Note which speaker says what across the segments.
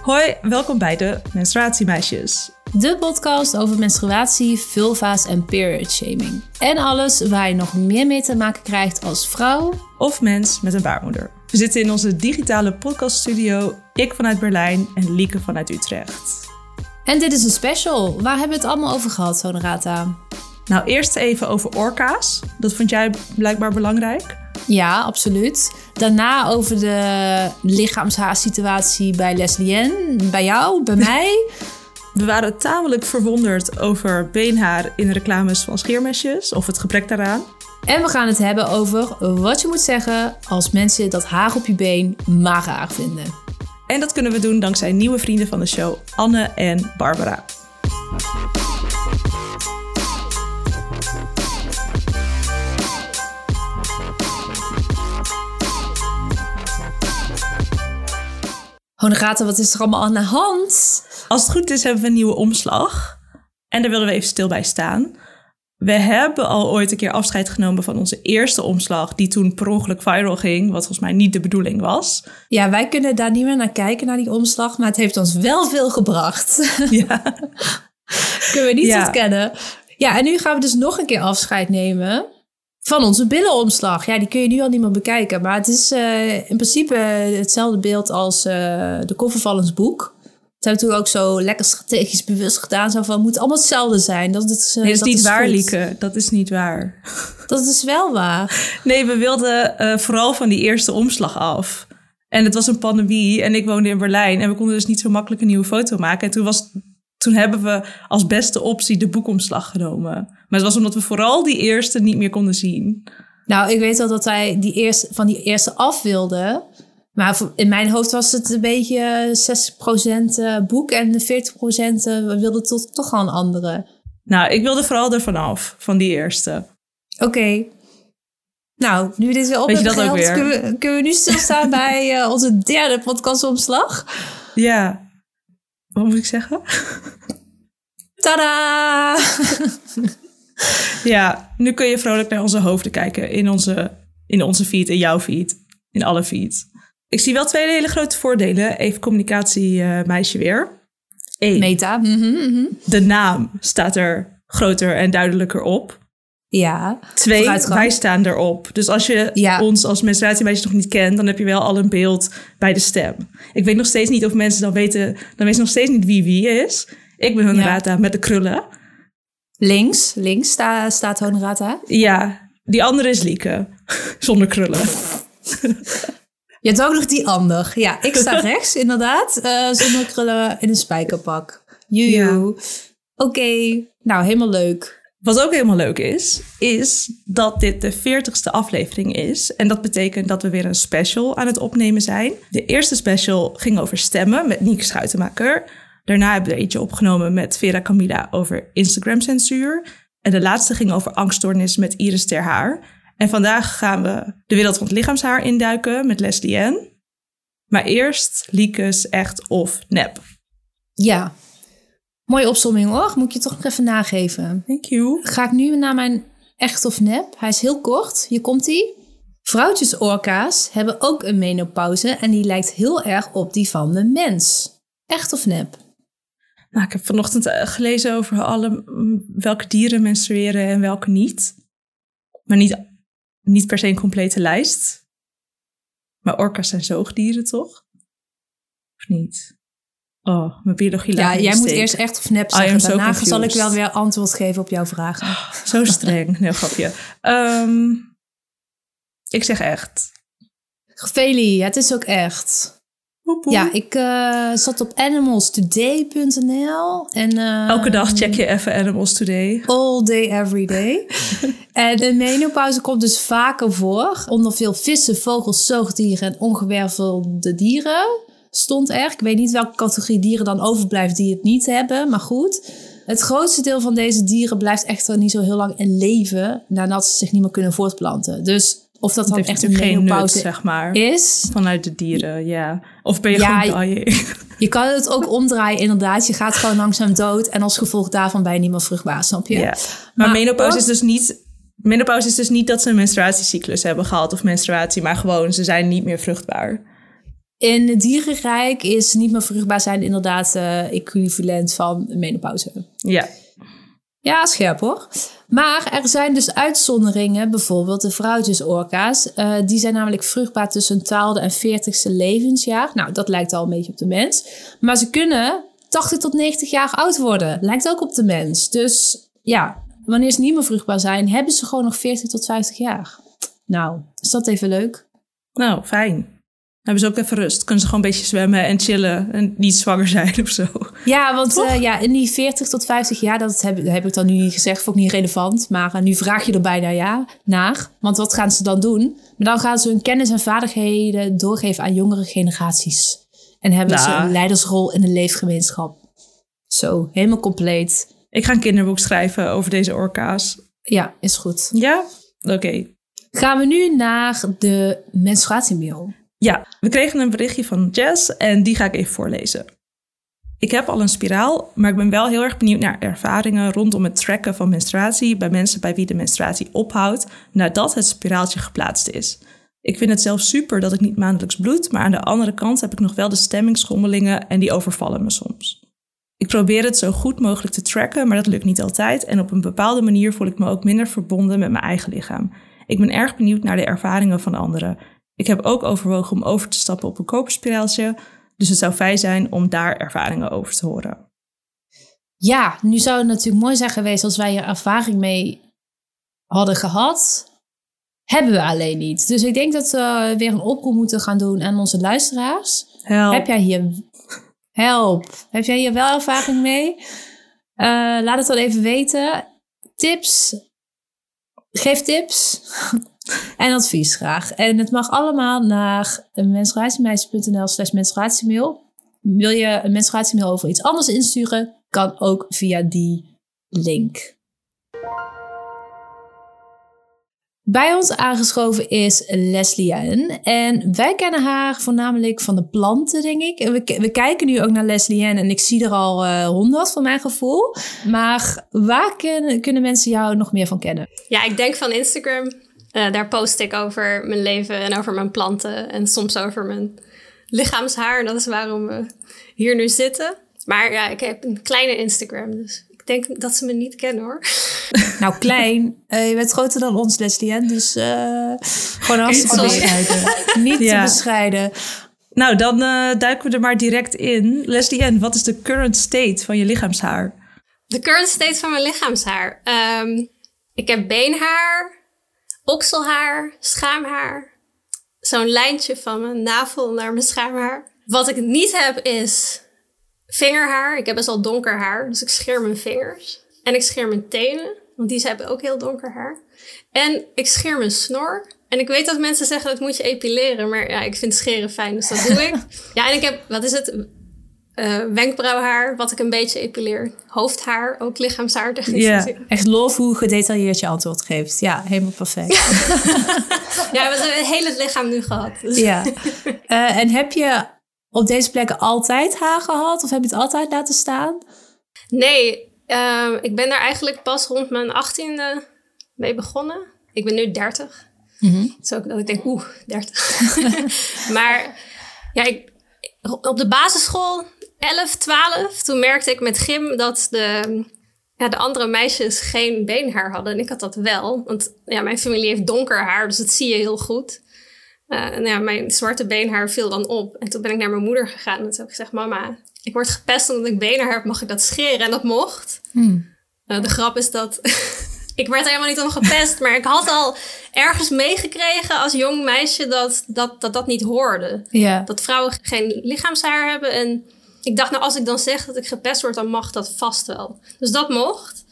Speaker 1: Hoi, welkom bij de Menstruatiemeisjes.
Speaker 2: De podcast over menstruatie, vulva's en period shaming. En alles waar je nog meer mee te maken krijgt als vrouw.
Speaker 1: Of mens met een baarmoeder. We zitten in onze digitale podcaststudio. Ik vanuit Berlijn en Lieke vanuit Utrecht.
Speaker 2: En dit is een special. Waar hebben we het allemaal over gehad, Honorata?
Speaker 1: Nou, eerst even over orka's. Dat vond jij blijkbaar belangrijk.
Speaker 2: Ja, absoluut. Daarna over de lichaamshaarsituatie bij Leslie Bij jou, bij mij.
Speaker 1: We waren tamelijk verwonderd over beenhaar in reclames van scheermesjes of het gebrek daaraan.
Speaker 2: En we gaan het hebben over wat je moet zeggen als mensen dat haar op je been mager vinden.
Speaker 1: En dat kunnen we doen dankzij nieuwe vrienden van de show, Anne en Barbara.
Speaker 2: Honorata, wat is er allemaal aan de hand?
Speaker 1: Als het goed is, hebben we een nieuwe omslag. En daar willen we even stil bij staan. We hebben al ooit een keer afscheid genomen van onze eerste omslag, die toen per ongeluk viral ging, wat volgens mij niet de bedoeling was.
Speaker 2: Ja, wij kunnen daar niet meer naar kijken, naar die omslag, maar het heeft ons wel veel gebracht. Ja. kunnen we niet ja. ontkennen. Ja, en nu gaan we dus nog een keer afscheid nemen van onze billenomslag. Ja, die kun je nu al niet meer bekijken, maar het is uh, in principe hetzelfde beeld als uh, de cover van ons boek. Dat hebben we toen ook zo lekker strategisch bewust gedaan. Zo van, het moet allemaal hetzelfde zijn. Dat, is,
Speaker 1: uh, nee, dat is niet waar, Lieke. Dat is niet waar.
Speaker 2: Dat is wel waar.
Speaker 1: Nee, we wilden vooral van die eerste omslag af. En het was een pandemie en ik woonde in Berlijn. En we konden dus niet zo makkelijk een nieuwe foto maken. En toen, was, toen hebben we als beste optie de boekomslag genomen. Maar het was omdat we vooral die eerste niet meer konden zien.
Speaker 2: Nou, ik weet wel dat wij die eerste, van die eerste af wilden. Maar in mijn hoofd was het een beetje 60% eh, boek en 40% we wilden tot, toch al een andere.
Speaker 1: Nou, ik wilde vooral ervan af, van die eerste.
Speaker 2: Oké. Nou, nu dit weer op Weet je dat ook weer? Kunnen, we, kunnen we nu stilstaan bij uh, onze derde podcastomslag?
Speaker 1: Ja. Wat moet ik zeggen?
Speaker 2: Tada!
Speaker 1: ja, nu kun je vrolijk naar onze hoofden kijken in onze, in onze feed, in jouw feed, in alle feeds. Ik zie wel twee hele grote voordelen. Even communicatie, uh, meisje weer.
Speaker 2: Eén. Meta. Mhm,
Speaker 1: mhm. De naam staat er groter en duidelijker op.
Speaker 2: Ja.
Speaker 1: Twee, wij staan erop. Dus als je ons als menstruatiemeisje nog niet kent, dan heb je wel al een beeld bij de stem. Ik weet nog steeds niet of mensen dan weten, dan weten ze nog steeds niet wie wie is. Ik ben Honorata ja. met de krullen.
Speaker 2: Links, links sta, staat Honorata.
Speaker 1: Ja, die andere is Lieke, zonder krullen.
Speaker 2: Je hebt ook nog die ander. Ja, ik sta rechts inderdaad. Uh, zonder krullen in een spijkerpak. Joejoe. Oké, nou helemaal leuk.
Speaker 1: Wat ook helemaal leuk is, is dat dit de 40ste aflevering is. En dat betekent dat we weer een special aan het opnemen zijn. De eerste special ging over stemmen met Nieke Schuitenmaker. Daarna hebben we er eentje opgenomen met Vera Camilla over Instagram-censuur. En de laatste ging over angststoornis met Iris Ter Haar. En vandaag gaan we de wereld het lichaamshaar induiken met Leslie Ann. Maar eerst Liekes echt of nep.
Speaker 2: Ja, mooie opzomming hoor. Moet ik je toch nog even nageven.
Speaker 1: Thank you.
Speaker 2: Ga ik nu naar mijn echt of nep. Hij is heel kort. Hier komt hij. Vrouwtjesorka's hebben ook een menopauze en die lijkt heel erg op die van de mens. Echt of nep?
Speaker 1: Nou, ik heb vanochtend eh, gelezen over alle, welke dieren menstrueren en welke niet. Maar niet niet per se een complete lijst. Maar orka's zijn zoogdieren, toch? Of niet? Oh, mijn biologie
Speaker 2: Ja, jij moet eerst echt of nep zeggen. Daarna zal ik wel weer antwoord geven op jouw vragen. Oh,
Speaker 1: zo streng. nee, grapje. Um, ik zeg echt.
Speaker 2: Feli, het is ook echt. Ja, ik uh, zat op animalstoday.nl. En, uh,
Speaker 1: Elke dag check je even Animals Today.
Speaker 2: All day, every day. en de menopauze komt dus vaker voor. Onder veel vissen, vogels, zoogdieren en ongewervelde dieren stond er. Ik weet niet welke categorie dieren dan overblijft die het niet hebben, maar goed. Het grootste deel van deze dieren blijft echter niet zo heel lang in leven nadat ze zich niet meer kunnen voortplanten. Dus of dat, dan echt een menopauze zeg maar, is.
Speaker 1: Vanuit de dieren, ja. Of ben je ja, gewoon
Speaker 2: je, je kan het ook omdraaien, inderdaad. Je gaat gewoon langzaam dood. En als gevolg daarvan ben je niet meer vruchtbaar, snap je? Ja.
Speaker 1: Maar, menopauze is dus niet... Menopauze is dus niet dat ze een menstruatiecyclus hebben gehad of menstruatie, maar gewoon ze zijn niet meer vruchtbaar.
Speaker 2: In het dierenrijk is niet meer vruchtbaar zijn inderdaad uh, equivalent van menopauze.
Speaker 1: Ja.
Speaker 2: Ja, scherp hoor. Maar er zijn dus uitzonderingen, bijvoorbeeld de vrouwtjesorka's. Uh, die zijn namelijk vruchtbaar tussen 12e en 40ste levensjaar. Nou, dat lijkt al een beetje op de mens. Maar ze kunnen 80 tot 90 jaar oud worden. Lijkt ook op de mens. Dus ja, wanneer ze niet meer vruchtbaar zijn, hebben ze gewoon nog 40 tot 50 jaar. Nou, is dat even leuk?
Speaker 1: Nou, fijn hebben ze ook even rust. Kunnen ze gewoon een beetje zwemmen en chillen en niet zwanger zijn of zo.
Speaker 2: Ja, want uh, ja, in die 40 tot 50 jaar, dat heb, heb ik dan nu niet gezegd, vond ik niet relevant. Maar uh, nu vraag je er bijna ja, naar. Want wat gaan ze dan doen? Maar dan gaan ze hun kennis en vaardigheden doorgeven aan jongere generaties. En hebben ze een leidersrol in de leefgemeenschap. Zo, helemaal compleet.
Speaker 1: Ik ga een kinderboek schrijven over deze orka's.
Speaker 2: Ja, is goed.
Speaker 1: Ja? Oké.
Speaker 2: Gaan we nu naar de menstruatiemail.
Speaker 1: Ja, we kregen een berichtje van Jess en die ga ik even voorlezen. Ik heb al een spiraal, maar ik ben wel heel erg benieuwd naar ervaringen rondom het tracken van menstruatie bij mensen bij wie de menstruatie ophoudt nadat het spiraaltje geplaatst is. Ik vind het zelf super dat ik niet maandelijks bloed, maar aan de andere kant heb ik nog wel de stemmingschommelingen en die overvallen me soms. Ik probeer het zo goed mogelijk te tracken, maar dat lukt niet altijd en op een bepaalde manier voel ik me ook minder verbonden met mijn eigen lichaam. Ik ben erg benieuwd naar de ervaringen van anderen ik heb ook overwogen om over te stappen op een koperspiraaltje. Dus het zou fijn zijn om daar ervaringen over te horen.
Speaker 2: Ja, nu zou het natuurlijk mooi zijn geweest als wij er ervaring mee hadden gehad. Hebben we alleen niet. Dus ik denk dat we weer een oproep moeten gaan doen aan onze luisteraars.
Speaker 1: Help.
Speaker 2: Heb jij hier... Help. Heb jij hier wel ervaring mee? Uh, laat het dan even weten. Tips. Geef tips. En advies graag. En het mag allemaal naar menstruatiemeisjes.nl slash menstruatiemail. Wil je een menstruatiemail over iets anders insturen, kan ook via die link. Bij ons aangeschoven is Leslie. En wij kennen haar voornamelijk van de planten, denk ik. We, kijken nu ook naar Leslie en ik zie er al uh, honderd van mijn gevoel. Maar waar kunnen mensen jou nog meer van kennen?
Speaker 3: Ja, ik denk van Instagram. Uh, daar post ik over mijn leven en over mijn planten en soms over mijn lichaamshaar. Dat is waarom we hier nu zitten. Maar ja, ik heb een kleine Instagram, dus ik denk dat ze me niet kennen hoor.
Speaker 2: Nou, klein. Uh, je bent groter dan ons, Leslie, Dus uh, gewoon hartstikke bescheiden. niet te bescheiden.
Speaker 1: Nou, dan duiken we er maar direct in. Leslie wat is de current state van je lichaamshaar?
Speaker 3: De current state van mijn lichaamshaar? Um, ik heb beenhaar, okselhaar, schaamhaar. Zo'n lijntje van mijn navel naar mijn schaamhaar. Wat ik niet heb is vingerhaar. Ik heb best wel donker haar, dus ik scheer mijn vingers. En ik scheer mijn tenen, want die hebben ook heel donker haar. En ik scheer mijn snor. En ik weet dat mensen zeggen dat moet je epileren, maar ja, ik vind scheren fijn, dus dat doe ik. Ja, en ik heb, wat is het? Uh, wenkbrauwhaar, wat ik een beetje epileer. Hoofdhaar, ook lichaamshaar
Speaker 2: ja, Echt lof hoe gedetailleerd je antwoord geeft. Ja, helemaal perfect.
Speaker 3: ja, we hebben het hele lichaam nu gehad.
Speaker 2: Dus. Ja. Uh, en heb je op deze plekken altijd haar gehad? Of heb je het altijd laten staan?
Speaker 3: Nee, uh, ik ben daar eigenlijk pas rond mijn achttiende mee begonnen. Ik ben nu 30. Mm -hmm. Dus ook dat ik denk, oeh, 30. maar ja, ik, op de basisschool 11, 12, toen merkte ik met gym dat de, ja, de andere meisjes geen beenhaar hadden. En ik had dat wel. Want ja, mijn familie heeft donker haar, dus dat zie je heel goed. Uh, en ja, mijn zwarte beenhaar viel dan op. En toen ben ik naar mijn moeder gegaan. En toen heb ik gezegd, mama, ik word gepest omdat ik beenhaar heb. Mag ik dat scheren? En dat mocht. Hmm. Uh, de grap is dat ik werd helemaal niet om gepest. maar ik had al ergens meegekregen als jong meisje dat dat, dat, dat niet hoorde.
Speaker 2: Ja.
Speaker 3: Dat vrouwen geen lichaamshaar hebben. En ik dacht, nou, als ik dan zeg dat ik gepest word, dan mag dat vast wel. Dus dat mocht.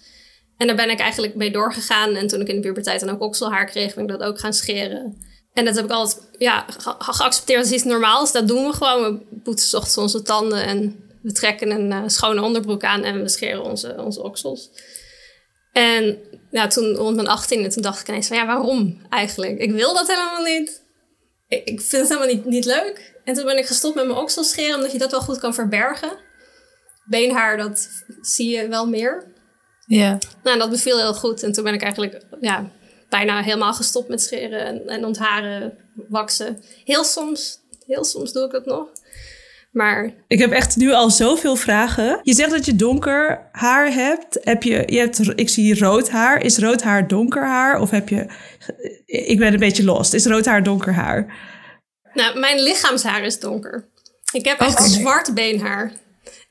Speaker 3: En daar ben ik eigenlijk mee doorgegaan. En toen ik in de puberteit dan ook okselhaar kreeg, ben ik dat ook gaan scheren. En dat heb ik altijd ja, ge geaccepteerd als iets normaals. Dat doen we gewoon. We poetsen ochtends onze tanden en we trekken een uh, schone onderbroek aan en we scheren onze, onze oksels. En ja, toen rond mijn 18 toen dacht ik ineens van ja, waarom eigenlijk? Ik wil dat helemaal niet. Ik, vind het helemaal niet, niet leuk. En toen ben ik gestopt met mijn okselscheren, omdat je dat wel goed kan verbergen. Beenhaar, dat zie je wel meer.
Speaker 2: Ja.
Speaker 3: Nou, dat beviel heel goed. En toen ben ik eigenlijk ja, bijna helemaal gestopt met scheren en, en ontharen, waksen. Heel soms Heel soms doe ik dat nog. Maar...
Speaker 1: Ik heb echt nu al zoveel vragen. Je zegt dat je donker haar hebt. Heb je, je hebt, ik zie rood haar. Is rood haar donker haar? Of heb je... Ik ben een beetje lost. Is rood haar donker haar?
Speaker 3: Nou, mijn lichaamshaar is donker. Ik heb echt okay. zwart beenhaar.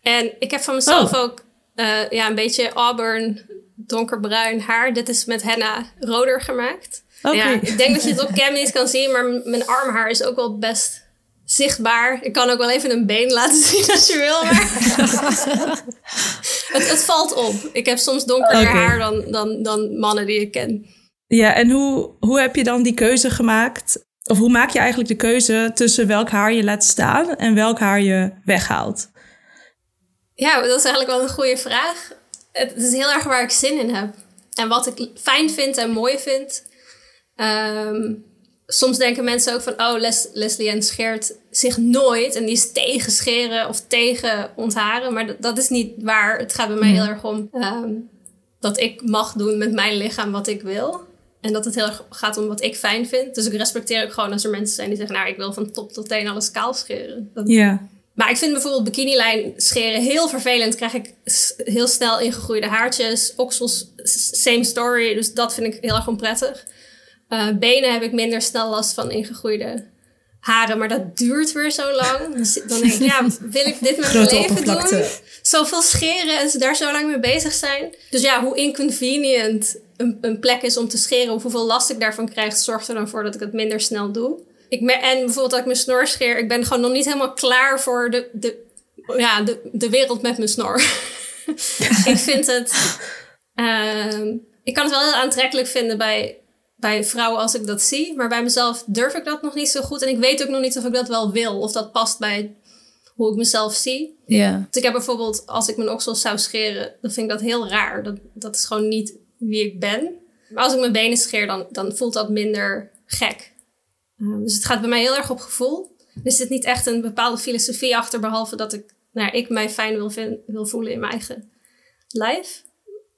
Speaker 3: En ik heb van mezelf oh. ook uh, ja, een beetje auburn, donkerbruin haar. Dit is met henna roder gemaakt. Okay. Ja, ik denk dat je het op cam niet kan zien, maar mijn armhaar is ook wel best zichtbaar. Ik kan ook wel even een been laten zien als je wil. Maar het, het, valt op. Ik heb soms donkerder haar dan, dan, dan mannen die ik ken.
Speaker 1: Ja, en hoe, hoe heb je dan die keuze gemaakt? Of hoe maak je eigenlijk de keuze tussen welk haar je laat staan en welk haar je weghaalt?
Speaker 3: Ja, dat is eigenlijk wel een goede vraag. Het is heel erg waar ik zin in heb. En wat ik fijn vind en mooi vind. Um, soms denken mensen ook van, oh, Les Leslie Ann scheert zich nooit. En die is tegen scheren of tegen ontharen. Maar dat, dat is niet waar. Het gaat bij mij heel erg om um, dat ik mag doen met mijn lichaam wat ik wil. En dat het heel erg gaat om wat ik fijn vind. Dus ik respecteer ook gewoon als er mensen zijn die zeggen, nou, ik wil van top tot teen alles kaal scheren.
Speaker 1: Ja.
Speaker 3: Maar ik vind bijvoorbeeld bikinilijn scheren heel vervelend. Krijg ik heel snel ingegroeide haartjes. Oksels, same story. Dus dat vind ik heel erg onprettig. Uh, benen heb ik minder snel last van ingegroeide haren, maar dat duurt weer zo lang. Dus dan denk ik, ja, wil ik dit met mijn leven doen? Zoveel scheren en ze daar zo lang mee bezig zijn. Dus ja, hoe inconvenient een, een plek is om te scheren, of hoeveel last ik daarvan krijg, zorgt er dan voor dat ik het minder snel doe. Ik en bijvoorbeeld dat ik mijn snor scheer, ik ben gewoon nog niet helemaal klaar voor de, de, ja, de, de wereld met mijn snor. ik vind het. Uh, ik kan het wel heel aantrekkelijk vinden bij bij vrouwen als ik dat zie. Maar bij mezelf durf ik dat nog niet zo goed. En ik weet ook nog niet of ik dat wel wil. Of dat past bij hoe ik mezelf zie.
Speaker 2: Ja.
Speaker 3: Dus ik heb bijvoorbeeld, als ik mijn oksels zou scheren, dan vind ik dat heel raar. Dat, dat is gewoon niet wie ik ben. Maar als ik mijn benen scheer, dan, dan voelt dat minder gek. Uh, dus het gaat bij mij heel erg op gevoel. Er zit niet echt een bepaalde filosofie achter, behalve dat ik, nou, ik mij fijn wil, vind, wil voelen in mijn eigen lijf.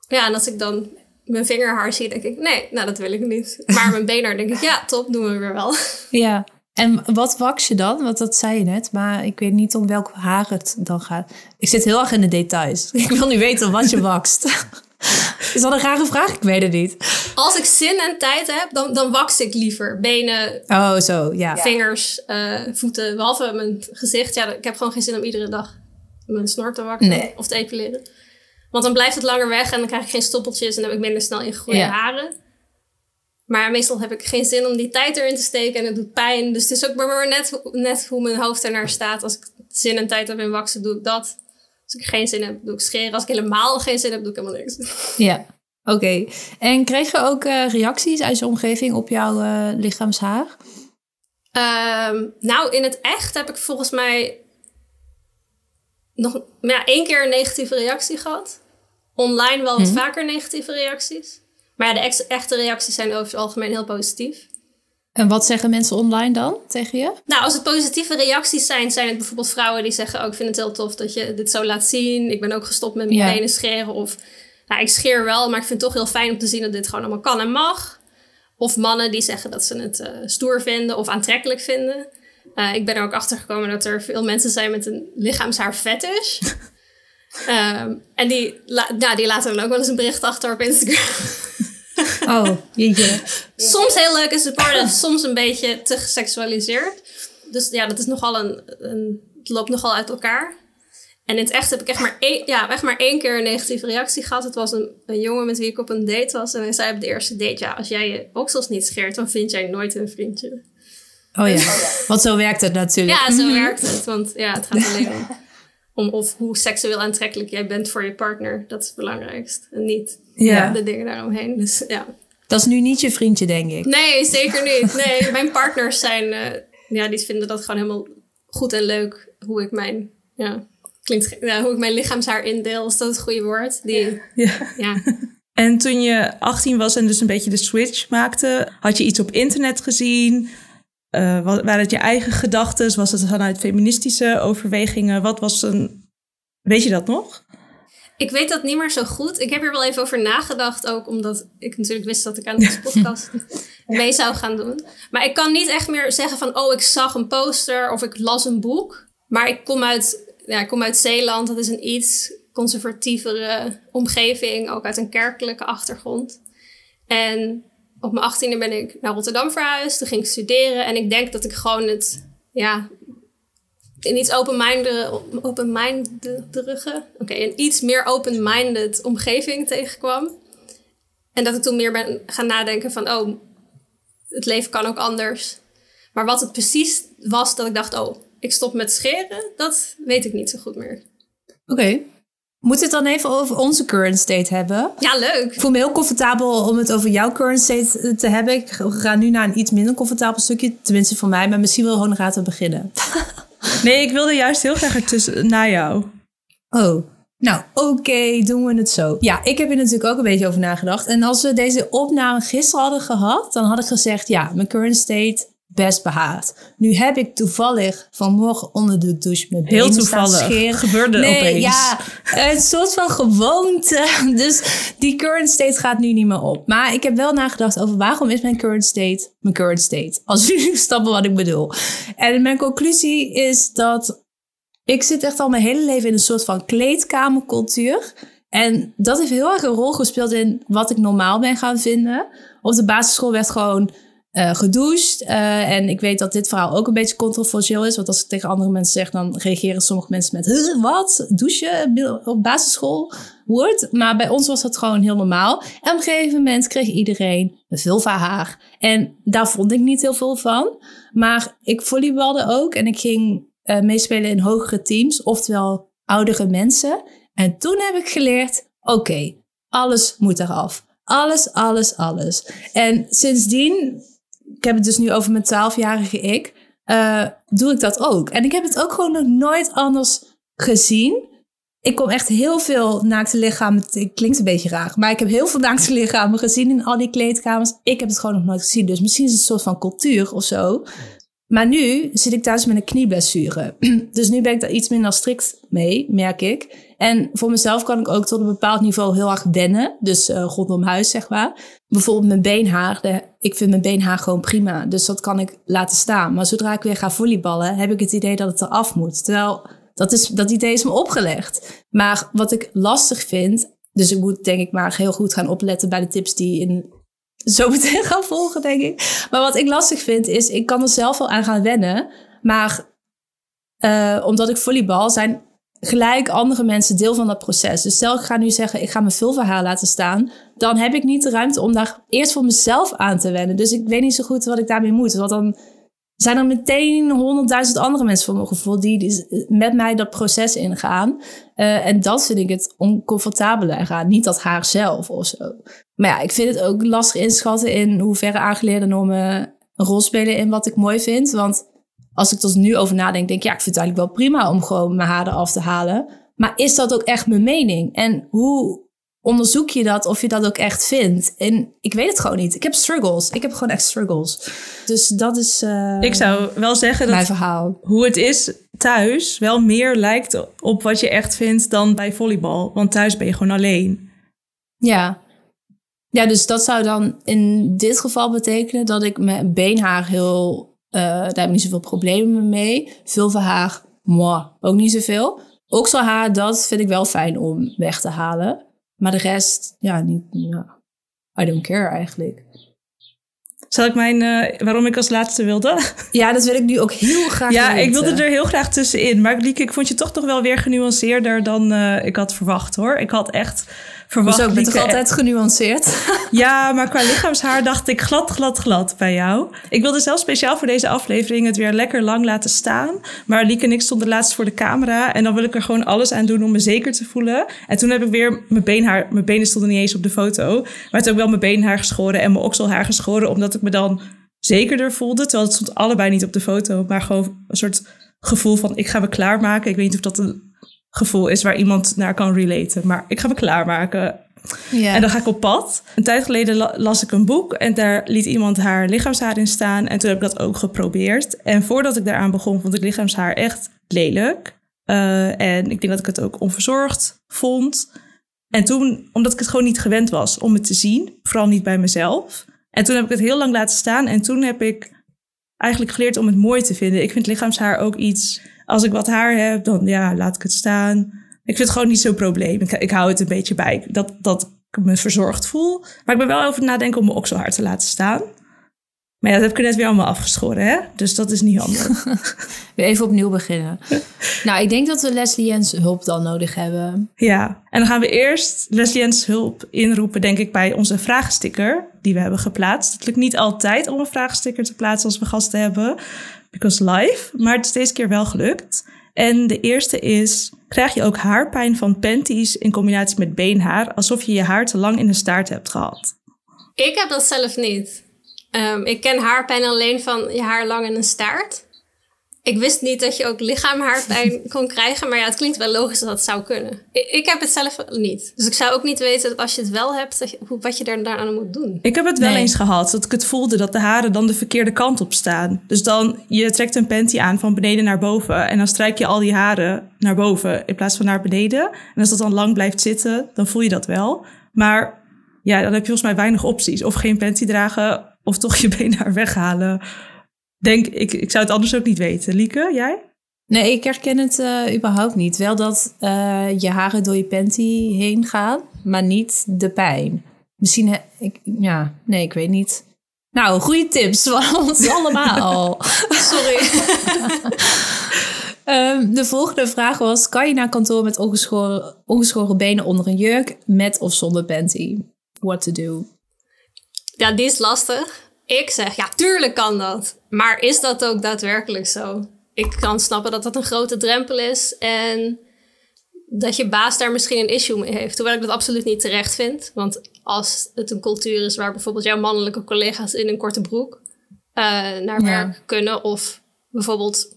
Speaker 3: Ja, en als ik dan mijn vingerhaar zie, denk ik, nee, nou dat wil ik niet. Maar mijn beenhaar denk ik, ja, top, doen we weer wel.
Speaker 2: Ja, en wat wax je dan? Want dat zei je net, maar ik weet niet om welk haar het dan gaat. Ik zit heel erg in de details. Ik wil nu weten wat je wakst. Is dat een rare vraag? Ik weet het niet.
Speaker 3: Als ik zin en tijd heb, dan, dan wax ik liever. Benen,
Speaker 2: oh, zo, ja.
Speaker 3: vingers, uh, voeten, behalve mijn gezicht. Ja, ik heb gewoon geen zin om iedere dag mijn snor te waksen nee. of te epileren. Want dan blijft het langer weg en dan krijg ik geen stoppeltjes en dan heb ik minder snel ingegroeide ja. haren. Maar meestal heb ik geen zin om die tijd erin te steken en het doet pijn. Dus het is ook maar net, net hoe mijn hoofd ernaar staat. Als ik zin en tijd heb in waksen, doe ik dat. Als ik geen zin heb, doe ik scheren. Als ik helemaal geen zin heb, doe ik helemaal niks.
Speaker 2: Ja, oké. En kreeg je ook uh, reacties uit je omgeving op jouw uh, lichaamshaar?
Speaker 3: Um, nou, in het echt heb ik volgens mij nog ja, één keer een negatieve reactie gehad. Online wel wat mhm. vaker negatieve reacties. Maar ja, de ex echte reacties zijn over het algemeen heel positief.
Speaker 2: En wat zeggen mensen online dan tegen je?
Speaker 3: Nou, als het positieve reacties zijn, zijn het bijvoorbeeld vrouwen die zeggen: Oh, ik vind het heel tof dat je dit zo laat zien. Ik ben ook gestopt met mijn benen scheren. Of nou, ik scheer wel, maar ik vind het toch heel fijn om te zien dat dit gewoon allemaal kan en mag. Of mannen die zeggen dat ze het uh, stoer vinden of aantrekkelijk vinden. Uh, ik ben er ook achter gekomen dat er veel mensen zijn met een lichaamshaar fetish. um, en die, la nou, die laten dan ook wel eens een bericht achter op Instagram.
Speaker 2: oh, jeetje.
Speaker 3: Soms heel leuk en supportive, soms een beetje te geseksualiseerd. Dus ja, dat is nogal een, een, het loopt nogal uit elkaar. En in het echt heb ik echt maar één, ja, echt maar één keer een negatieve reactie gehad. Het was een, een jongen met wie ik op een date was. En hij zei op de eerste date, ja, als jij je oksels niet scheert, dan vind jij nooit een vriendje.
Speaker 2: Oh ja, want zo werkt het natuurlijk.
Speaker 3: Ja, zo mhm. werkt het. Want ja, het gaat alleen om, om of hoe seksueel aantrekkelijk jij bent voor je partner. Dat is het belangrijkst. En niet ja. de dingen daaromheen. Dus ja.
Speaker 2: Dat is nu niet je vriendje, denk ik.
Speaker 3: Nee, zeker niet. Nee, mijn partners zijn, uh, ja, die vinden dat gewoon helemaal goed en leuk. Hoe ik mijn, ja, klinkt, ja, hoe ik mijn lichaamshaar indeel. Is dat het goede woord? Die,
Speaker 1: ja. ja. En toen je 18 was en dus een beetje de switch maakte, had je iets op internet gezien? Uh, waren het je eigen gedachten? Was het vanuit feministische overwegingen? Wat was een. Weet je dat nog?
Speaker 3: ik weet dat niet meer zo goed. Ik heb er wel even over nagedacht ook, omdat ik natuurlijk wist dat ik aan deze podcast mee zou gaan doen. Maar ik kan niet echt meer zeggen van, oh, ik zag een poster of ik las een boek. Maar ik kom uit, ja, ik kom uit Zeeland, dat is een iets conservatievere omgeving, ook uit een kerkelijke achtergrond. En op mijn achttiende ben ik naar Rotterdam verhuisd, toen ging ik studeren en ik denk dat ik gewoon het, ja, in iets open-minded, open oké, een iets meer open-minded omgeving tegenkwam. En dat ik toen meer ben gaan nadenken van, oh, het leven kan ook anders. Maar wat het precies was dat ik dacht, oh, ik stop met scheren, dat weet ik niet zo goed meer.
Speaker 2: Oké. Moet het dan even over onze current state hebben?
Speaker 3: Ja, leuk.
Speaker 2: Ik voel me heel comfortabel om het over jouw current state te hebben. Ik ga nu naar een iets minder comfortabel stukje. Tenminste voor mij, maar misschien wil Honorata beginnen.
Speaker 1: nee, ik wilde juist heel graag ertussen naar jou.
Speaker 2: Oh, nou, oké, doen we het zo. Ja, ik heb er natuurlijk ook een beetje over nagedacht. En als we deze opname gisteren hadden gehad, dan had ik gezegd: ja, mijn current state best behaard. Nu heb ik toevallig vanmorgen onder de douche mijn benen
Speaker 1: Heel toevallig.
Speaker 2: scheren.
Speaker 1: Gebeurde nee, opeens.
Speaker 2: Ja, een soort van gewoonte. Dus die current state gaat nu niet meer op. Maar ik heb wel nagedacht over waarom is mijn current state mijn current state. Als jullie snappen wat ik bedoel. En mijn conclusie is dat ik zit echt al mijn hele leven in een soort van kleedkamercultuur. En dat heeft heel erg een rol gespeeld in wat ik normaal ben gaan vinden. Op de basisschool werd gewoon uh, gedoucht. Uh, en ik weet dat dit verhaal ook een beetje controversieel is. Want als ik tegen andere mensen zeg, dan reageren sommige mensen met... Wat? Douchen op basisschool? Woord? Maar bij ons was dat gewoon heel normaal. En op een gegeven moment kreeg iedereen een vulva haar. En daar vond ik niet heel veel van. Maar ik volleybalde ook. En ik ging uh, meespelen in hogere teams. Oftewel oudere mensen. En toen heb ik geleerd... Oké, alles moet eraf. Alles, alles, alles. En sindsdien ik heb het dus nu over mijn twaalfjarige ik, uh, doe ik dat ook. En ik heb het ook gewoon nog nooit anders gezien. Ik kom echt heel veel naakte lichamen. Het klinkt een beetje raar, maar ik heb heel veel naakte lichamen gezien in al die kleedkamers. Ik heb het gewoon nog nooit gezien. Dus misschien is het een soort van cultuur of zo. Maar nu zit ik thuis met een knieblessure. Dus nu ben ik daar iets minder strikt mee, merk ik. En voor mezelf kan ik ook tot een bepaald niveau heel erg wennen. Dus uh, rondom huis, zeg maar. Bijvoorbeeld mijn beenhaar. Ik vind mijn beenhaar gewoon prima. Dus dat kan ik laten staan. Maar zodra ik weer ga volleyballen, heb ik het idee dat het eraf moet. Terwijl dat, is, dat idee is me opgelegd. Maar wat ik lastig vind. Dus ik moet denk ik maar heel goed gaan opletten bij de tips die in zo meteen gaan volgen, denk ik. Maar wat ik lastig vind is, ik kan er zelf wel aan gaan wennen. Maar uh, omdat ik volleybal, zijn gelijk andere mensen deel van dat proces. Dus stel ik ga nu zeggen, ik ga mijn vulverhaar laten staan. Dan heb ik niet de ruimte om daar eerst voor mezelf aan te wennen. Dus ik weet niet zo goed wat ik daarmee moet. Want dan zijn er meteen honderdduizend andere mensen voor mijn gevoel die met mij dat proces ingaan. Uh, en dat vind ik het oncomfortabele eraan. Niet dat haar zelf of zo. Maar ja, ik vind het ook lastig inschatten in hoeverre aangeleerde normen een rol spelen in wat ik mooi vind. Want als ik tot nu over nadenk, denk ik, ja, ik vind het eigenlijk wel prima om gewoon mijn haren af te halen. Maar is dat ook echt mijn mening? En hoe onderzoek je dat of je dat ook echt vindt? En ik weet het gewoon niet. Ik heb struggles. Ik heb gewoon echt struggles. Dus dat is. Uh,
Speaker 1: ik zou wel zeggen dat
Speaker 2: mijn verhaal.
Speaker 1: hoe het is thuis wel meer lijkt op wat je echt vindt dan bij volleybal. Want thuis ben je gewoon alleen.
Speaker 2: Ja. Ja, dus dat zou dan in dit geval betekenen dat ik mijn beenhaar heel uh, daar heb ik niet zoveel problemen mee. Vulvahaar, moi, ook niet zoveel. Okselhaar, dat vind ik wel fijn om weg te halen. Maar de rest, ja, niet, ja. I don't care eigenlijk.
Speaker 1: Zal ik mijn, uh, waarom ik als laatste wilde?
Speaker 2: Ja, dat wil ik nu ook heel graag
Speaker 1: Ja, ik wilde er heel graag tussenin. Maar Lieke, ik vond je toch nog wel weer genuanceerder dan uh, ik had verwacht hoor. Ik had echt verwacht.
Speaker 2: Zo, ik ben toch altijd genuanceerd?
Speaker 1: Ja, maar qua lichaamshaar dacht ik glad, glad, glad bij jou. Ik wilde zelf speciaal voor deze aflevering het weer lekker lang laten staan. Maar Lieke en ik stonden laatst voor de camera. En dan wil ik er gewoon alles aan doen om me zeker te voelen. En toen heb ik weer mijn beenhaar... Mijn benen stonden niet eens op de foto. Maar het ook wel mijn beenhaar geschoren en mijn okselhaar geschoren. Omdat ik me dan zekerder voelde. Terwijl het stond allebei niet op de foto. Maar gewoon een soort gevoel van ik ga me klaarmaken. Ik weet niet of dat een gevoel is waar iemand naar kan relaten. Maar ik ga me klaarmaken. En dan ga ik op pad. Een tijd geleden las ik een boek en daar liet iemand haar lichaamshaar in staan. En toen heb ik dat ook geprobeerd. En voordat ik daaraan begon, vond ik lichaamshaar echt lelijk. Uh, en ik denk dat ik het ook onverzorgd vond. En toen, omdat ik het gewoon niet gewend was om het te zien, vooral niet bij mezelf. En toen heb ik het heel lang laten staan. En toen heb ik eigenlijk geleerd om het mooi te vinden. Ik vind lichaamshaar ook iets. Als ik wat haar heb, dan ja, laat ik het staan. Ik vind het gewoon niet zo'n probleem. Ik, ik hou het een beetje bij. Dat, dat ik me verzorgd voel. Maar ik ben wel over nadenken om mijn okselhaar te laten staan. Maar ja, dat heb ik net weer allemaal afgeschoren, hè? Dus dat is niet handig.
Speaker 2: weer even opnieuw beginnen. nou, ik denk dat we Leslie Jens hulp dan nodig hebben.
Speaker 1: Ja, en dan gaan we eerst Leslie Jens hulp inroepen, denk ik, bij onze vragensticker die we hebben geplaatst. Het lukt niet altijd om een vragensticker te plaatsen als we gasten hebben, because live. Maar het is deze keer wel gelukt. En de eerste is, krijg je ook haarpijn van panties in combinatie met beenhaar, alsof je je haar te lang in de staart hebt gehad?
Speaker 3: Ik heb dat zelf niet. Um, ik ken haarpijn alleen van je haar lang in een staart. Ik wist niet dat je ook lichaamhaarpijn kon krijgen. Maar ja, het klinkt wel logisch dat dat zou kunnen. Ik, ik, heb het zelf niet. Dus ik zou ook niet weten dat als je het wel hebt, dat je, wat je er daaraan moet doen.
Speaker 1: Ik heb het wel eens gehad. Dat ik het voelde dat de haren dan de verkeerde kant op staan. Dus dan, je trekt een panty aan van beneden naar boven. En dan strijk je al die haren naar boven in plaats van naar beneden. En als dat dan lang blijft zitten, dan voel je dat wel. Maar ja, dan heb je volgens mij weinig opties. Of geen panty dragen, of toch je been daar weghalen. Denk, ik, ik zou het anders ook niet weten. Lieke, jij?
Speaker 2: Nee, ik herken het uh, überhaupt niet. Wel dat uh, je haren door je panty heen gaan, maar niet de pijn. Misschien, ik, ja, nee, ik weet niet. Nou, goede tips van ons allemaal.
Speaker 3: Sorry.
Speaker 2: um, de volgende vraag was: kan je naar kantoor met ongeschoren, ongeschoren benen onder een jurk, met of zonder panty? What to do?
Speaker 3: Ja, die is lastig. Ik zeg, ja, tuurlijk kan dat. Maar is dat ook daadwerkelijk zo? Ik kan snappen dat dat een grote drempel is en dat je baas daar misschien een issue mee heeft. Hoewel ik dat absoluut niet terecht vind. Want als het een cultuur is waar bijvoorbeeld jouw mannelijke collega's in een korte broek uh, naar werk kunnen, of bijvoorbeeld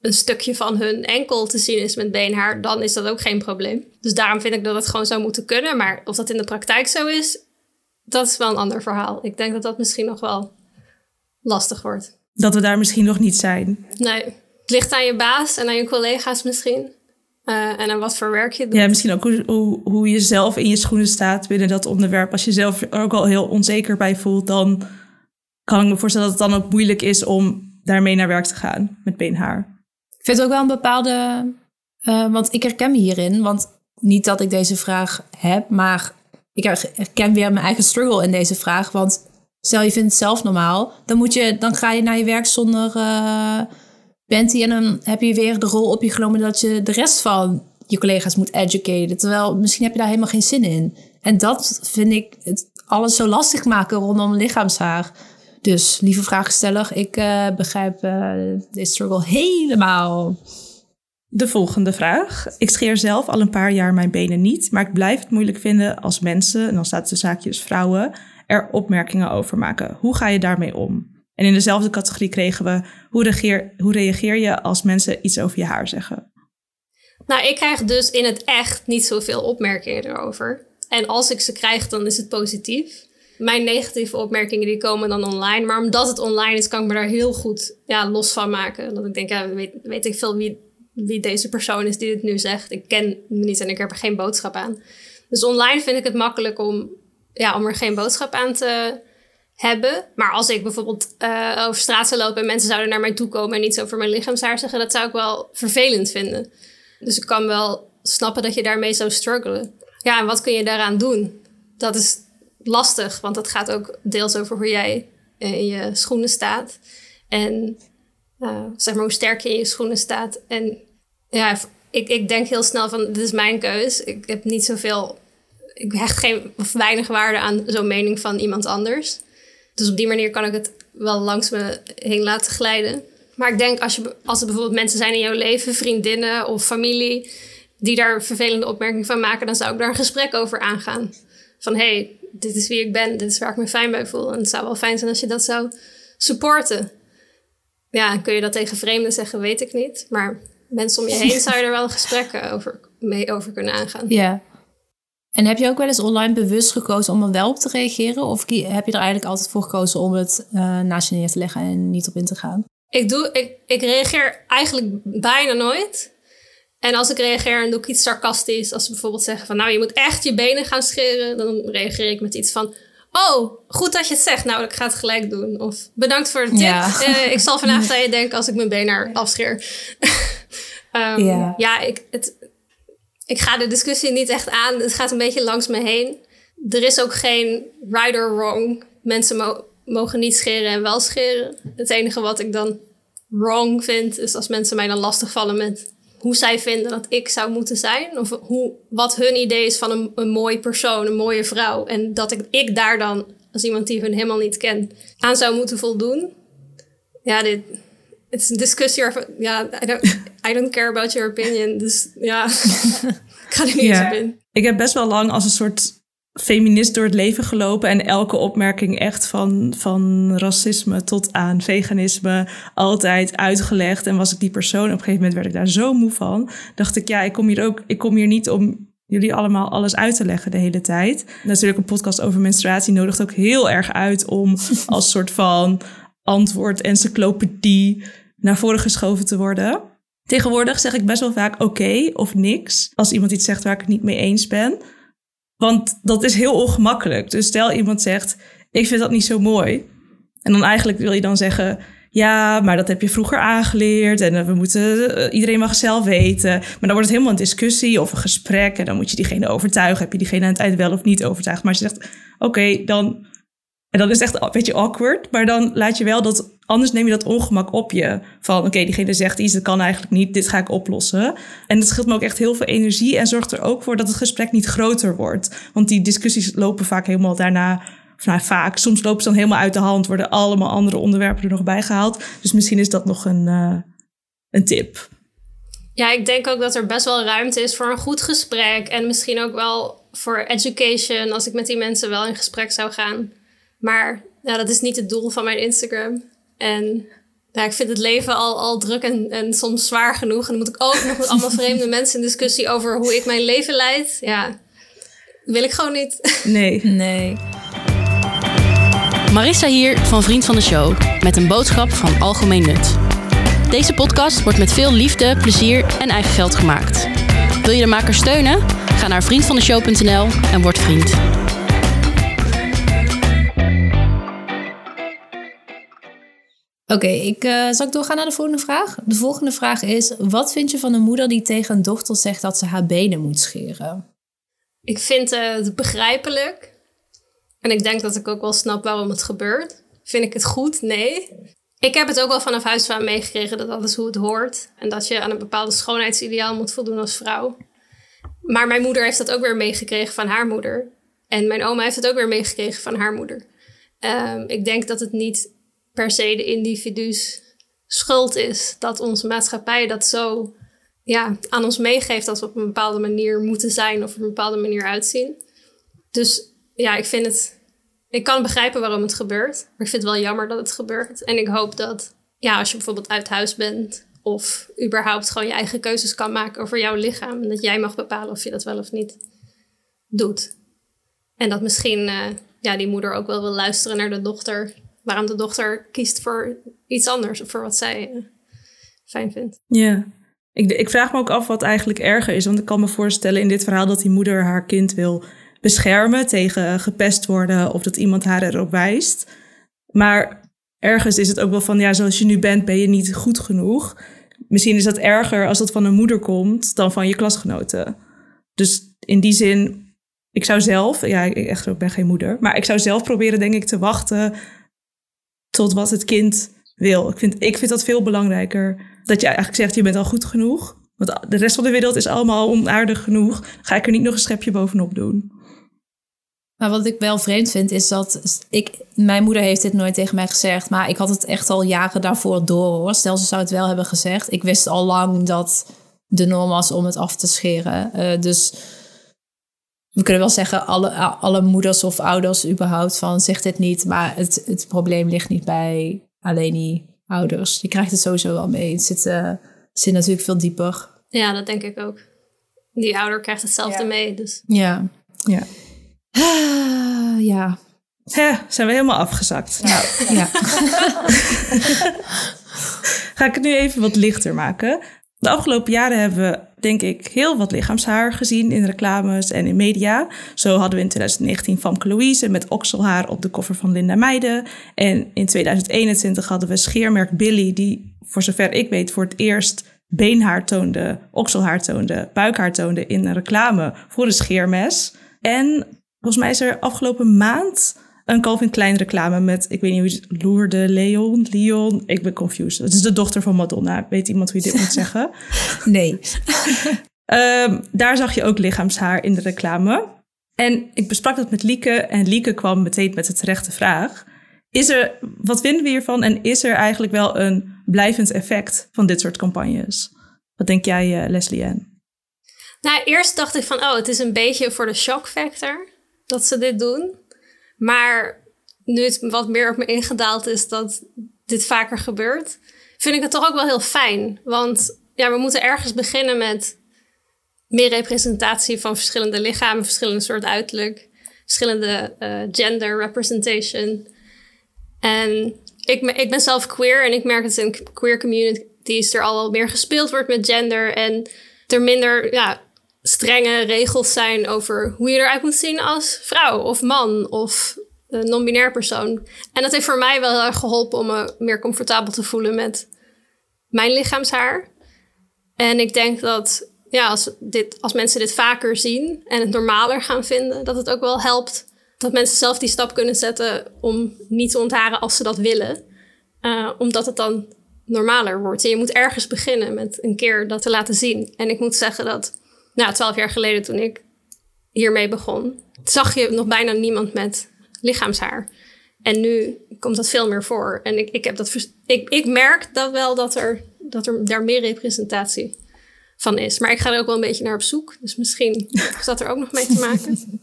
Speaker 3: een stukje van hun enkel te zien is met beenhaar, dan is dat ook geen probleem. Dus daarom vind ik dat het gewoon zou moeten kunnen. Maar of dat in de praktijk zo is, dat is wel een ander verhaal. Ik denk dat dat misschien nog wel lastig wordt.
Speaker 1: Dat we daar misschien nog niet zijn.
Speaker 3: Nee, het ligt aan je baas en aan je collega's misschien. Uh, en aan wat voor werk je doet.
Speaker 1: Ja, misschien ook hoe, hoe, hoe je zelf in je schoenen staat binnen dat onderwerp. Als je zelf er ook al heel onzeker bij voelt, dan kan ik me voorstellen dat het dan ook moeilijk is om daarmee naar werk te gaan met beenhaar.
Speaker 2: Ik vind het ook wel een bepaalde. Uh, want ik herken me hierin. Want niet dat ik deze vraag heb, maar ik herken weer mijn eigen struggle in deze vraag. Want stel je vindt het zelf normaal, dan, moet je, dan ga je naar je werk zonder uh. En dan heb je weer de rol op je genomen dat je de rest van je collega's moet educaten. Terwijl misschien heb je daar helemaal geen zin in. En dat vind ik het alles zo lastig maken rondom lichaamshaar. Dus lieve vraagsteller, ik uh, begrijp uh, deze struggle helemaal.
Speaker 1: De volgende vraag. Ik scheer zelf al een paar jaar mijn benen niet, maar ik blijf het moeilijk vinden als mensen, en dan staat de zaakjes vrouwen, er opmerkingen over maken. Hoe ga je daarmee om? En in dezelfde categorie kregen we, hoe reageer, hoe reageer je als mensen iets over je haar zeggen?
Speaker 3: Nou, ik krijg dus in het echt niet zoveel opmerkingen erover. En als ik ze krijg, dan is het positief. Mijn negatieve opmerkingen die komen dan online. Maar omdat het online is, kan ik me daar heel goed ja, los van maken. Dat ik denk, ja, weet, weet ik veel wie wie deze persoon is die dit nu zegt. Ik ken me niet en ik heb er geen boodschap aan. Dus online vind ik het makkelijk om, ja, om er geen boodschap aan te hebben. Maar als ik bijvoorbeeld uh, over straat zou lopen en mensen zouden naar mij toe komen en iets over mijn lichaamshaar zeggen, dat zou ik wel vervelend vinden. Dus ik kan wel snappen dat je daarmee zou struggelen. Ja, en wat kun je daaraan doen? Dat is lastig, want dat gaat ook deels over hoe jij in je schoenen staat. En uh, zeg maar hoe sterk je in je schoenen staat. En ja, ik, ik denk heel snel van, dit is mijn keus. Ik heb niet zoveel, ik hecht geen of weinig waarde aan zo'n mening van iemand anders. Dus op die manier kan ik het wel langs me heen laten glijden. Maar ik denk als, je, als er bijvoorbeeld mensen zijn in jouw leven, vriendinnen of familie, die daar vervelende opmerkingen van maken, dan zou ik daar een gesprek over aangaan. Van hey, dit is wie ik ben, dit is waar ik me fijn bij voel. En het zou wel fijn zijn als je dat zou supporten. Ja, kun je dat tegen vreemden zeggen, weet ik niet. Maar mensen om je heen zou je er wel een gesprek over, mee over kunnen aangaan.
Speaker 2: Ja. En heb je ook wel eens online bewust gekozen om er wel op te reageren? Of heb je er eigenlijk altijd voor gekozen om het uh, naast je neer te leggen en niet op in te gaan?
Speaker 3: Ik, doe, ik, ik reageer eigenlijk bijna nooit. En als ik reageer, dan doe ik iets sarcastisch. Als ze bijvoorbeeld zeggen van, nou, je moet echt je benen gaan scheren. Dan reageer ik met iets van, oh, goed dat je het zegt. Nou, ik ga het gelijk doen. Of bedankt voor de tip.
Speaker 2: Ja.
Speaker 3: Eh, ik zal vanavond aan je denken als ik mijn benen afscheer. Ehm,
Speaker 2: Ja.
Speaker 3: ja, ik, het, ik ga de discussie niet echt aan. Het gaat een beetje langs me heen. Er is ook geen right or wrong. Mensen mo- mogen niet scheren en wel scheren. Het enige wat ik dan wrong vind, is als mensen mij dan lastigvallen met hoe zij vinden dat ik zou moeten zijn. Of hoe, wat hun idee is van een, een mooi persoon, een mooie vrouw. En dat ik, ik daar dan, als iemand die hun helemaal niet kent, aan zou moeten voldoen. Ja, dit, het is een discussie waarvan, ja, I don't, I don't care about your opinion. Dus ja, ik ga er niet eens op in.
Speaker 1: Ik heb best wel lang als een soort feminist door het leven gelopen en elke opmerking echt van, van racisme tot aan veganisme altijd uitgelegd. En was ik die persoon. Op een gegeven moment werd ik daar zo moe van. Dacht ik, ja, ik kom hier ook, ik kom hier niet om jullie allemaal alles uit te leggen de hele tijd. Natuurlijk een podcast over menstruatie nodigt ook heel erg uit om als soort van antwoord encyclopedie naar voren geschoven te worden. Tegenwoordig zeg ik best wel vaak oké of niks als iemand iets zegt waar ik het niet mee eens ben. Want dat is heel ongemakkelijk. Dus stel iemand zegt, ik vind dat niet zo mooi. En dan eigenlijk wil je dan zeggen, ja, maar dat heb je vroeger aangeleerd. En eh, we moeten, eh, iedereen mag zelf weten. Maar dan wordt het helemaal een discussie of een gesprek. En dan moet je diegene overtuigen. Heb je diegene aan het eind wel of niet overtuigd? Maar je zegt, oké, dan... En dan is het echt een beetje awkward. Maar dan laat je wel dat... Anders neem je dat ongemak op je. Van, oké, diegene zegt iets, dat kan eigenlijk niet. Dit ga ik oplossen. En dat scheelt me ook echt heel veel energie. En zorgt er ook voor dat het gesprek niet groter wordt. Want die discussies lopen vaak helemaal daarna... Nou, vaak. Soms lopen ze dan helemaal uit de hand. Worden allemaal andere onderwerpen er nog bij gehaald. Dus misschien is dat nog een, eh, een tip.
Speaker 3: Ja, ik denk ook dat er best wel ruimte is voor een goed gesprek. En misschien ook wel voor education, als ik met die mensen wel in gesprek zou gaan. Maar ja, dat is niet het doel van mijn Instagram. En ja, ik vind het leven al, al druk en, en soms zwaar genoeg. En dan moet ik ook nog met allemaal vreemde mensen in discussie over hoe ik mijn leven leid. Ja, wil ik gewoon niet.
Speaker 1: Nee.
Speaker 2: Nee.
Speaker 4: Marissa hier van Vriend van de Show met een boodschap van algemeen nut. Deze podcast wordt met veel liefde, plezier en eigen geld gemaakt. Wil je de maker steunen? Ga naar vriendvandeshow.nl en word vriend.
Speaker 2: Oké, ik uh, zal ik doorgaan naar de volgende vraag? De volgende vraag is: wat vind je van een moeder die tegen een dochter zegt dat ze haar benen moet scheren?
Speaker 3: Ik vind het begrijpelijk. En ik denk dat ik ook wel snap waarom het gebeurt. Vind ik het goed? Nee. Ik heb het ook wel vanaf huis van meegekregen dat dat is hoe het hoort. En dat je aan een bepaalde schoonheidsideaal moet voldoen als vrouw. Maar mijn moeder heeft dat ook weer meegekregen van haar moeder. En mijn oma heeft het ook weer meegekregen van haar moeder. Um, ik denk dat het niet per se de individu's schuld is dat onze maatschappij dat zo ja, aan ons meegeeft dat we op een bepaalde manier moeten zijn of op een bepaalde manier uitzien. Dus ja, ik vind het. Ik kan begrijpen waarom het gebeurt, maar ik vind het wel jammer dat het gebeurt. En ik hoop dat, ja, als je bijvoorbeeld uit huis bent of überhaupt gewoon je eigen keuzes kan maken over jouw lichaam, dat jij mag bepalen of je dat wel of niet doet. En dat misschien uh, ja, die moeder ook wel wil luisteren naar de dochter, waarom de dochter kiest voor iets anders of voor wat zij uh, fijn vindt.
Speaker 1: Ja. Ik, ik vraag me ook af wat eigenlijk erger is. Want ik kan me voorstellen in dit verhaal dat die moeder haar kind wil beschermen tegen gepest worden of dat iemand haar erop wijst. Maar ergens is het ook wel van, ja, zoals je nu bent, ben je niet goed genoeg. Misschien is dat erger als dat van een moeder komt dan van je klasgenoten. Dus in die zin, ik zou zelf, ja, echt, ik ben geen moeder, maar ik zou zelf proberen, denk ik, te wachten tot wat het kind wil. Ik vind, ik vind dat veel belangrijker. Dat je eigenlijk zegt, je bent al goed genoeg. Want de rest van de wereld is allemaal onaardig genoeg. Ga ik er niet nog een schepje bovenop doen.
Speaker 2: Maar wat ik wel vreemd vind is dat ik, mijn moeder heeft dit nooit tegen mij gezegd, maar ik had het echt al jaren daarvoor door hoor. Stel ze zou het wel hebben gezegd. Ik wist al lang dat de norm was om het af te scheren. Uh, dus we kunnen wel zeggen, alle, alle moeders of ouders überhaupt van zeg dit niet, maar het, het probleem ligt niet bij alleen die ouders. Je krijgt het sowieso wel mee. Het zit, uh, zit natuurlijk veel dieper.
Speaker 3: Ja, dat denk ik ook. Die ouder krijgt hetzelfde ja. mee. Dus.
Speaker 2: Ja.
Speaker 1: Ja.
Speaker 2: Ah, ja.
Speaker 1: Hè, zijn we helemaal afgezakt.
Speaker 2: Nou, ja.
Speaker 1: Ga ik het nu even wat lichter maken. De afgelopen jaren hebben we, denk ik, heel wat lichaamshaar gezien in reclames en in media. Zo hadden we in 2019 Famke Louise met okselhaar op de koffer van Linda Meijden. En in 2021 hadden we scheermerk Billy, die voor zover ik weet voor het eerst beenhaar toonde, okselhaar toonde, buikhaar toonde in een reclame voor een scheermes. En volgens mij is er afgelopen maand een Calvin Klein reclame met, ik weet niet hoe het Loerde Leon, Leon, ik ben confused. Het is de dochter van Madonna. Weet iemand hoe je dit moet zeggen?
Speaker 2: Nee.
Speaker 1: Ehm, daar zag je ook lichaamshaar in de reclame. En ik besprak dat met Lieke en Lieke kwam meteen met de terechte vraag. Is er, wat vinden we hiervan en is er eigenlijk wel een blijvend effect van dit soort campagnes? Wat denk jij, uh, Leslie Ann?
Speaker 3: Nou, eerst dacht ik van, oh, het is een beetje voor de shock factor dat ze dit doen. Maar nu het wat meer op me ingedaald is dat dit vaker gebeurt, vind ik het toch ook wel heel fijn. Want ja, we moeten ergens beginnen met meer representatie van verschillende lichamen, verschillende soort uiterlijk, verschillende uh, gender representation. En ik, ik ben zelf queer en ik merk dat in queer communities er al wel meer gespeeld wordt met gender en er minder ja, strenge regels zijn over hoe je eruit moet zien als vrouw of man of non-binair persoon. En dat heeft voor mij wel geholpen om me meer comfortabel te voelen met mijn lichaamshaar. En ik denk dat ja, als, dit, als mensen dit vaker zien en het normaler gaan vinden, dat het ook wel helpt dat mensen zelf die stap kunnen zetten om niet te ontharen als ze dat willen. Uh, omdat het dan normaler wordt. En je moet ergens beginnen met een keer dat te laten zien. En ik moet zeggen dat nou, twaalf jaar geleden toen ik hiermee begon, zag je nog bijna niemand met lichaamshaar. En nu komt dat veel meer voor. En ik, ik, heb dat, ik, ik merk dat wel dat er, dat er daar meer representatie van is. Maar ik ga er ook wel een beetje naar op zoek. Dus misschien is dat er ook nog mee te maken.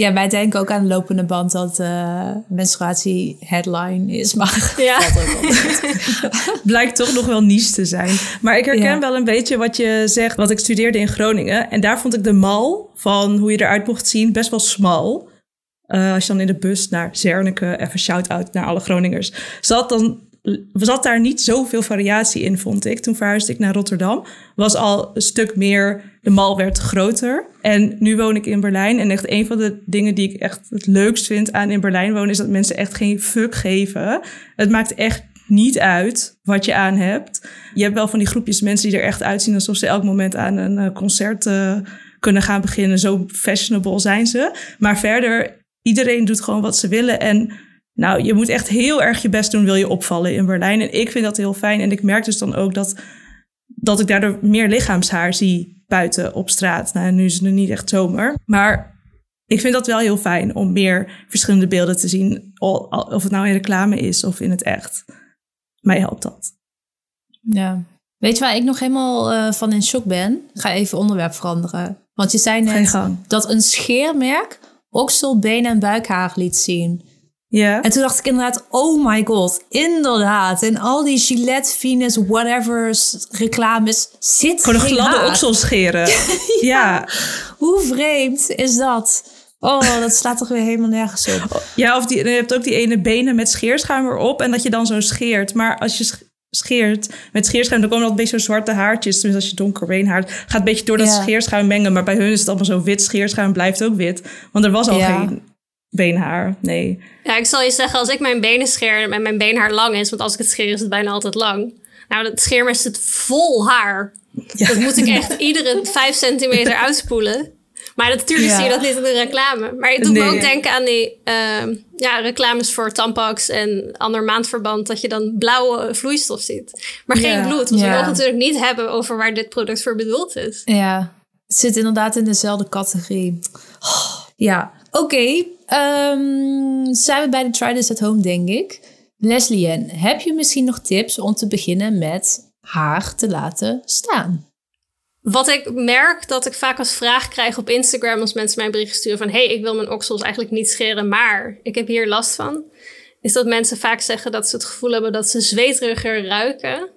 Speaker 2: Ja, wij denken ook aan de lopende band dat uh, menstruatie headline is. Maar ja.
Speaker 1: blijkt toch nog wel niche te zijn. Maar ik herken wel een beetje wat je zegt. Wat ik studeerde in Groningen. En daar vond ik de mal van hoe je eruit mocht zien best wel smal. Uh, als je dan in de bus naar Zernike, even shout-out naar alle Groningers, zat dan zat daar niet zoveel variatie in, vond ik. Toen verhuisde ik naar Rotterdam. Was al een stuk meer, de mal werd groter. En nu woon ik in Berlijn. En echt een van de dingen die ik echt het leukst vind aan in Berlijn wonen... is dat mensen echt geen fuck geven. Het maakt echt niet uit wat je aan hebt. Je hebt wel van die groepjes mensen die er echt uitzien... alsof ze elk moment aan een eh, concert uh, kunnen gaan beginnen. Zo fashionable zijn ze. Maar verder, iedereen doet gewoon wat ze willen... en nou, je moet echt heel erg je best doen, wil je opvallen in Berlijn. En ik vind dat heel fijn. En ik merk dus dan ook dat, dat ik daardoor meer lichaamshaar zie buiten op straat. Nou, nu is het nu niet echt zomer. Maar ik vind dat wel heel fijn om meer verschillende beelden te zien. Of het nou in reclame is of in het echt. Mij helpt dat.
Speaker 2: Ja. Weet je waar ik nog helemaal uh, van in shock ben? ga even onderwerp veranderen. Want je zei net dat een scheermerk oksel, benen en buikhaar liet zien. Ja. En toen dacht ik inderdaad, oh my god, inderdaad. En al die Gillette, Venus, whatever reclames zit
Speaker 1: Voor de gladde okselscheren. ja. ja.
Speaker 2: Hoe vreemd is dat? Oh, dat slaat toch weer helemaal nergens op.
Speaker 1: Ja, of die, je hebt ook die ene benen met scheerschuim erop en dat je dan zo scheert. Maar als je scheert met scheerschuim, dan komen dat een beetje zo zwarte haartjes. Dus als je donker haar gaat een beetje door dat scheerschuim mengen. Maar bij hun is het allemaal zo wit. Scheerschuim blijft ook wit. Want er was al geen beenhaar. Nee.
Speaker 3: Ja, ik zal je zeggen, als ik mijn benen scheer en mijn beenhaar lang is, want als ik het scheer is het bijna altijd lang. Nou, het scheermes zit vol haar. Dat moet ik echt iedere vijf centimeter uitspoelen. Maar natuurlijk zie je dat niet in de reclame. Maar het doet me ook denken aan die uh, ja, reclames voor tampax en ander maandverband. Dat je dan blauwe vloeistof ziet. Maar geen bloed. Want we mogen natuurlijk niet hebben over waar dit product voor bedoeld is.
Speaker 2: Ja, het zit inderdaad in dezelfde categorie. Oh, ja, oké. Um, zijn we bij de Try This at Home, denk ik. Leslie, heb je misschien nog tips om te beginnen met haar te laten staan?
Speaker 3: Wat ik merk dat ik vaak als vraag krijg op Instagram als mensen mij een bericht sturen van hey, ik wil mijn oksels eigenlijk niet scheren, maar ik heb hier last van. Is dat mensen vaak zeggen dat ze het gevoel hebben dat ze zweteriger ruiken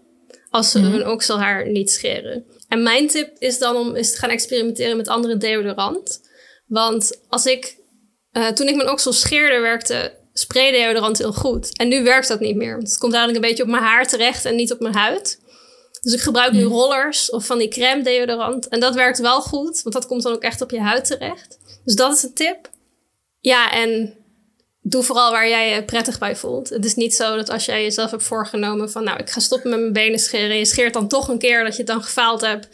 Speaker 3: als ze mm. hun okselhaar niet scheren. En mijn tip is dan om eens te gaan experimenteren met andere deodorant. Want als ik uh, toen ik mijn oksels scheerde, werkte spraydeodorant heel goed. En nu werkt dat niet meer. Want het komt eigenlijk een beetje op mijn haar terecht en niet op mijn huid. Dus ik gebruik nu rollers of van die crème deodorant. En dat werkt wel goed, want dat komt dan ook echt op je huid terecht. Dus dat is een tip. Ja, en doe vooral waar jij je prettig bij voelt. Het is niet zo dat als jij jezelf hebt voorgenomen van... nou, ik ga stoppen met mijn benen scheren... en je scheert dan toch een keer dat je het dan gefaald hebt.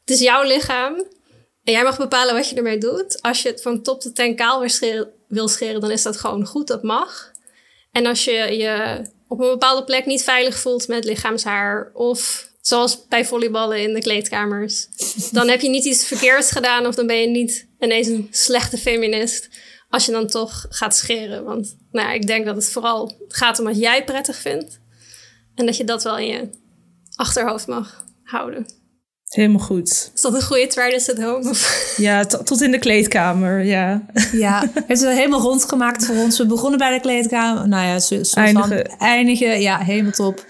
Speaker 3: Het is jouw lichaam. En jij mag bepalen wat je ermee doet. Als je het van top tot teen kaal scheren, wil scheren... dan is dat gewoon goed, dat mag. En als je je op een bepaalde plek niet veilig voelt met lichaamshaar... of zoals bij volleyballen in de kleedkamers... dan heb je niet iets verkeerds gedaan... of dan ben je niet ineens een slechte feminist als je dan toch gaat scheren. Want nou ja, ik denk dat het vooral gaat om wat jij prettig vindt. En dat je dat wel in je achterhoofd mag houden.
Speaker 1: Helemaal goed.
Speaker 3: Is dat een goede twice at home?
Speaker 1: Ja, tot in de kleedkamer, ja.
Speaker 2: Ja, heeft het helemaal rondgemaakt voor ons. We begonnen bij de kleedkamer. Nou ja, zo, zo eindigen. eindigen. Ja, helemaal top.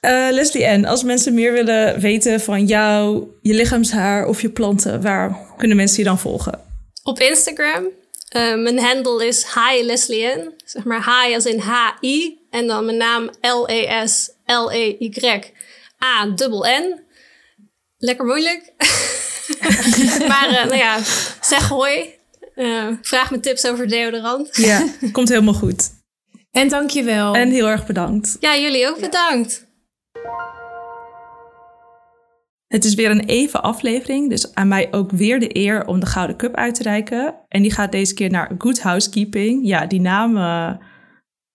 Speaker 1: Uh, Leslie Ann, als mensen meer willen weten van jou, je lichaamshaar of je planten, waar kunnen mensen je dan volgen?
Speaker 3: Op Instagram uh, mijn handle is Hi Leslie Zeg maar hi als in H-I. En dan mijn naam L-E-S-L-E-Y-A-N. Lekker moeilijk. maar uh, nou ja, zeg hoi. Uh, vraag me tips over deodorant.
Speaker 1: ja, komt helemaal goed.
Speaker 2: En dankjewel.
Speaker 1: En heel erg bedankt.
Speaker 3: Ja, jullie ook bedankt.
Speaker 1: Het is weer een even aflevering, dus aan mij ook weer de eer om de Gouden Cup uit te reiken. En die gaat deze keer naar Good Housekeeping. Ja, die naam... Uh,
Speaker 2: Daar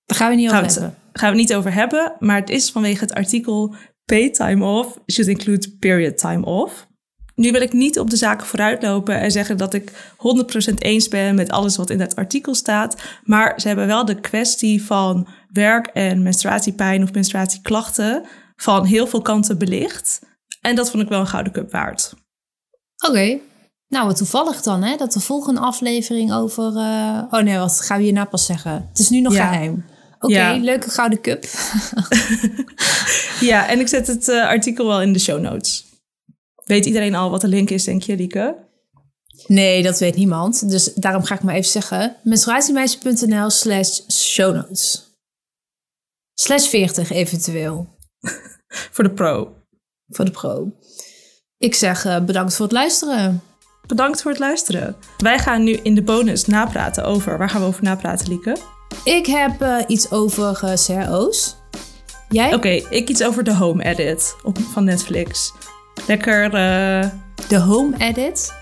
Speaker 2: gaan we niet over hebben.
Speaker 1: gaan we niet over hebben, maar het is vanwege het artikel Pay time off should include period time off. Nu wil ik niet op de zaken vooruitlopen en zeggen dat ik 100% eens ben met alles wat in het artikel staat. Maar ze hebben wel de kwestie van werk en menstruatiepijn of menstruatieklachten van heel veel kanten belicht. En dat vond ik wel een Gouden Cup waard.
Speaker 2: Oké. Nou, wat toevallig dan, hè? Dat de volgende aflevering over... Uh... Oh nee, wat gaan we hierna pas zeggen? Het is nu nog geheim. Oké, leuke Gouden Cup.
Speaker 1: ja, en ik zet het uh, artikel wel in de show notes. Weet iedereen al wat de link is, denk je, Lieke?
Speaker 2: Nee, dat weet niemand. Dus daarom ga ik maar even zeggen. menstruatiemeisje.nl slash show notes. Slash 40 eventueel.
Speaker 1: Voor de pro
Speaker 2: voor de pro. Ik zeg uh, bedankt voor het luisteren.
Speaker 1: Bedankt voor het luisteren. Wij gaan nu in de bonus napraten over. Waar gaan we over napraten, Lieke?
Speaker 2: Ik heb uh, iets over uh, CRO's. Jij?
Speaker 1: Oké, ik iets over de Home Edit op, van Netflix. Lekker.
Speaker 2: De Home Edit?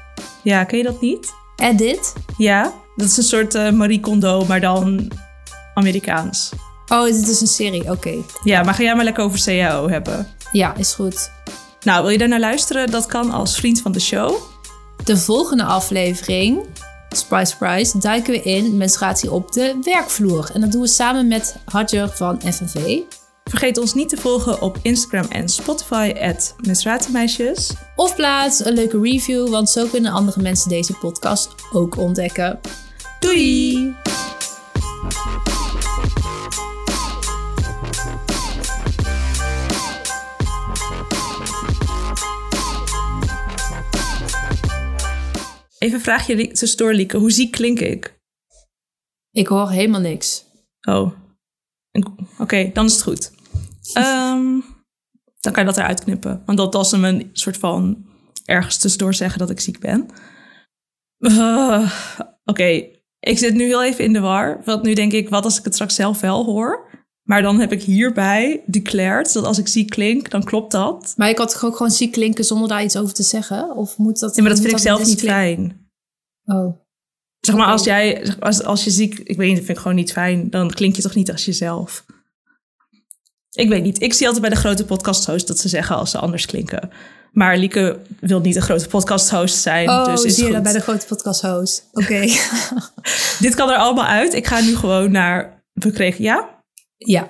Speaker 1: Ja, ken je dat niet?
Speaker 2: Edit?
Speaker 1: Ja, dat is een soort Marie Kondo, maar dan Amerikaans.
Speaker 2: Oh, dit is een serie, oké.
Speaker 1: Ja, maar ga jij maar lekker over CAO hebben.
Speaker 2: Ja, is goed.
Speaker 1: Nou, wil je daar naar luisteren? Dat kan als vriend van de show.
Speaker 2: De volgende aflevering, surprise surprise, duiken we in menstruatie op de werkvloer. En dat doen we samen met Hadjer van FNV.
Speaker 1: Vergeet ons niet te volgen op Instagram en Spotify, at menstruatiemeisjes.
Speaker 2: Of plaats een leuke review, want zo kunnen andere mensen deze podcast ook ontdekken.
Speaker 1: Doei! Even een vraagje tussendoor, Lieke. Hoe ziek klink ik?
Speaker 2: Ik hoor helemaal niks.
Speaker 1: Oh. Oké, dan is het goed. Ehm, dan kan je dat eruit knippen. Want dat was hem een soort van ergens tussendoor zeggen dat ik ziek ben. Uh, Oké, ik zit nu heel even in de war. Want nu denk ik, wat als ik het straks zelf wel hoor? Maar dan heb ik hierbij declared dat als ik ziek klink, dan klopt dat.
Speaker 2: Maar ik had toch ook gewoon ziek klinken zonder daar iets over te zeggen? Of moet dat...
Speaker 1: Ja, maar dat vind ik zelf niet fijn.
Speaker 2: Oh.
Speaker 1: Zeg maar, als jij, als, als je ziek, ik weet niet, dat vind ik gewoon niet fijn. Dan klink je toch niet als jezelf. Ik weet niet. Ik zie altijd bij de grote podcast dat ze zeggen als ze anders klinken. Maar Lieke wil niet een grote podcast-host zijn.
Speaker 2: Oh,
Speaker 1: dus is
Speaker 2: zie
Speaker 1: je
Speaker 2: dat bij de grote podcast-host. Oké.
Speaker 1: Dit kan er allemaal uit. Ik ga nu gewoon naar... We kregen, ja?
Speaker 2: Ja.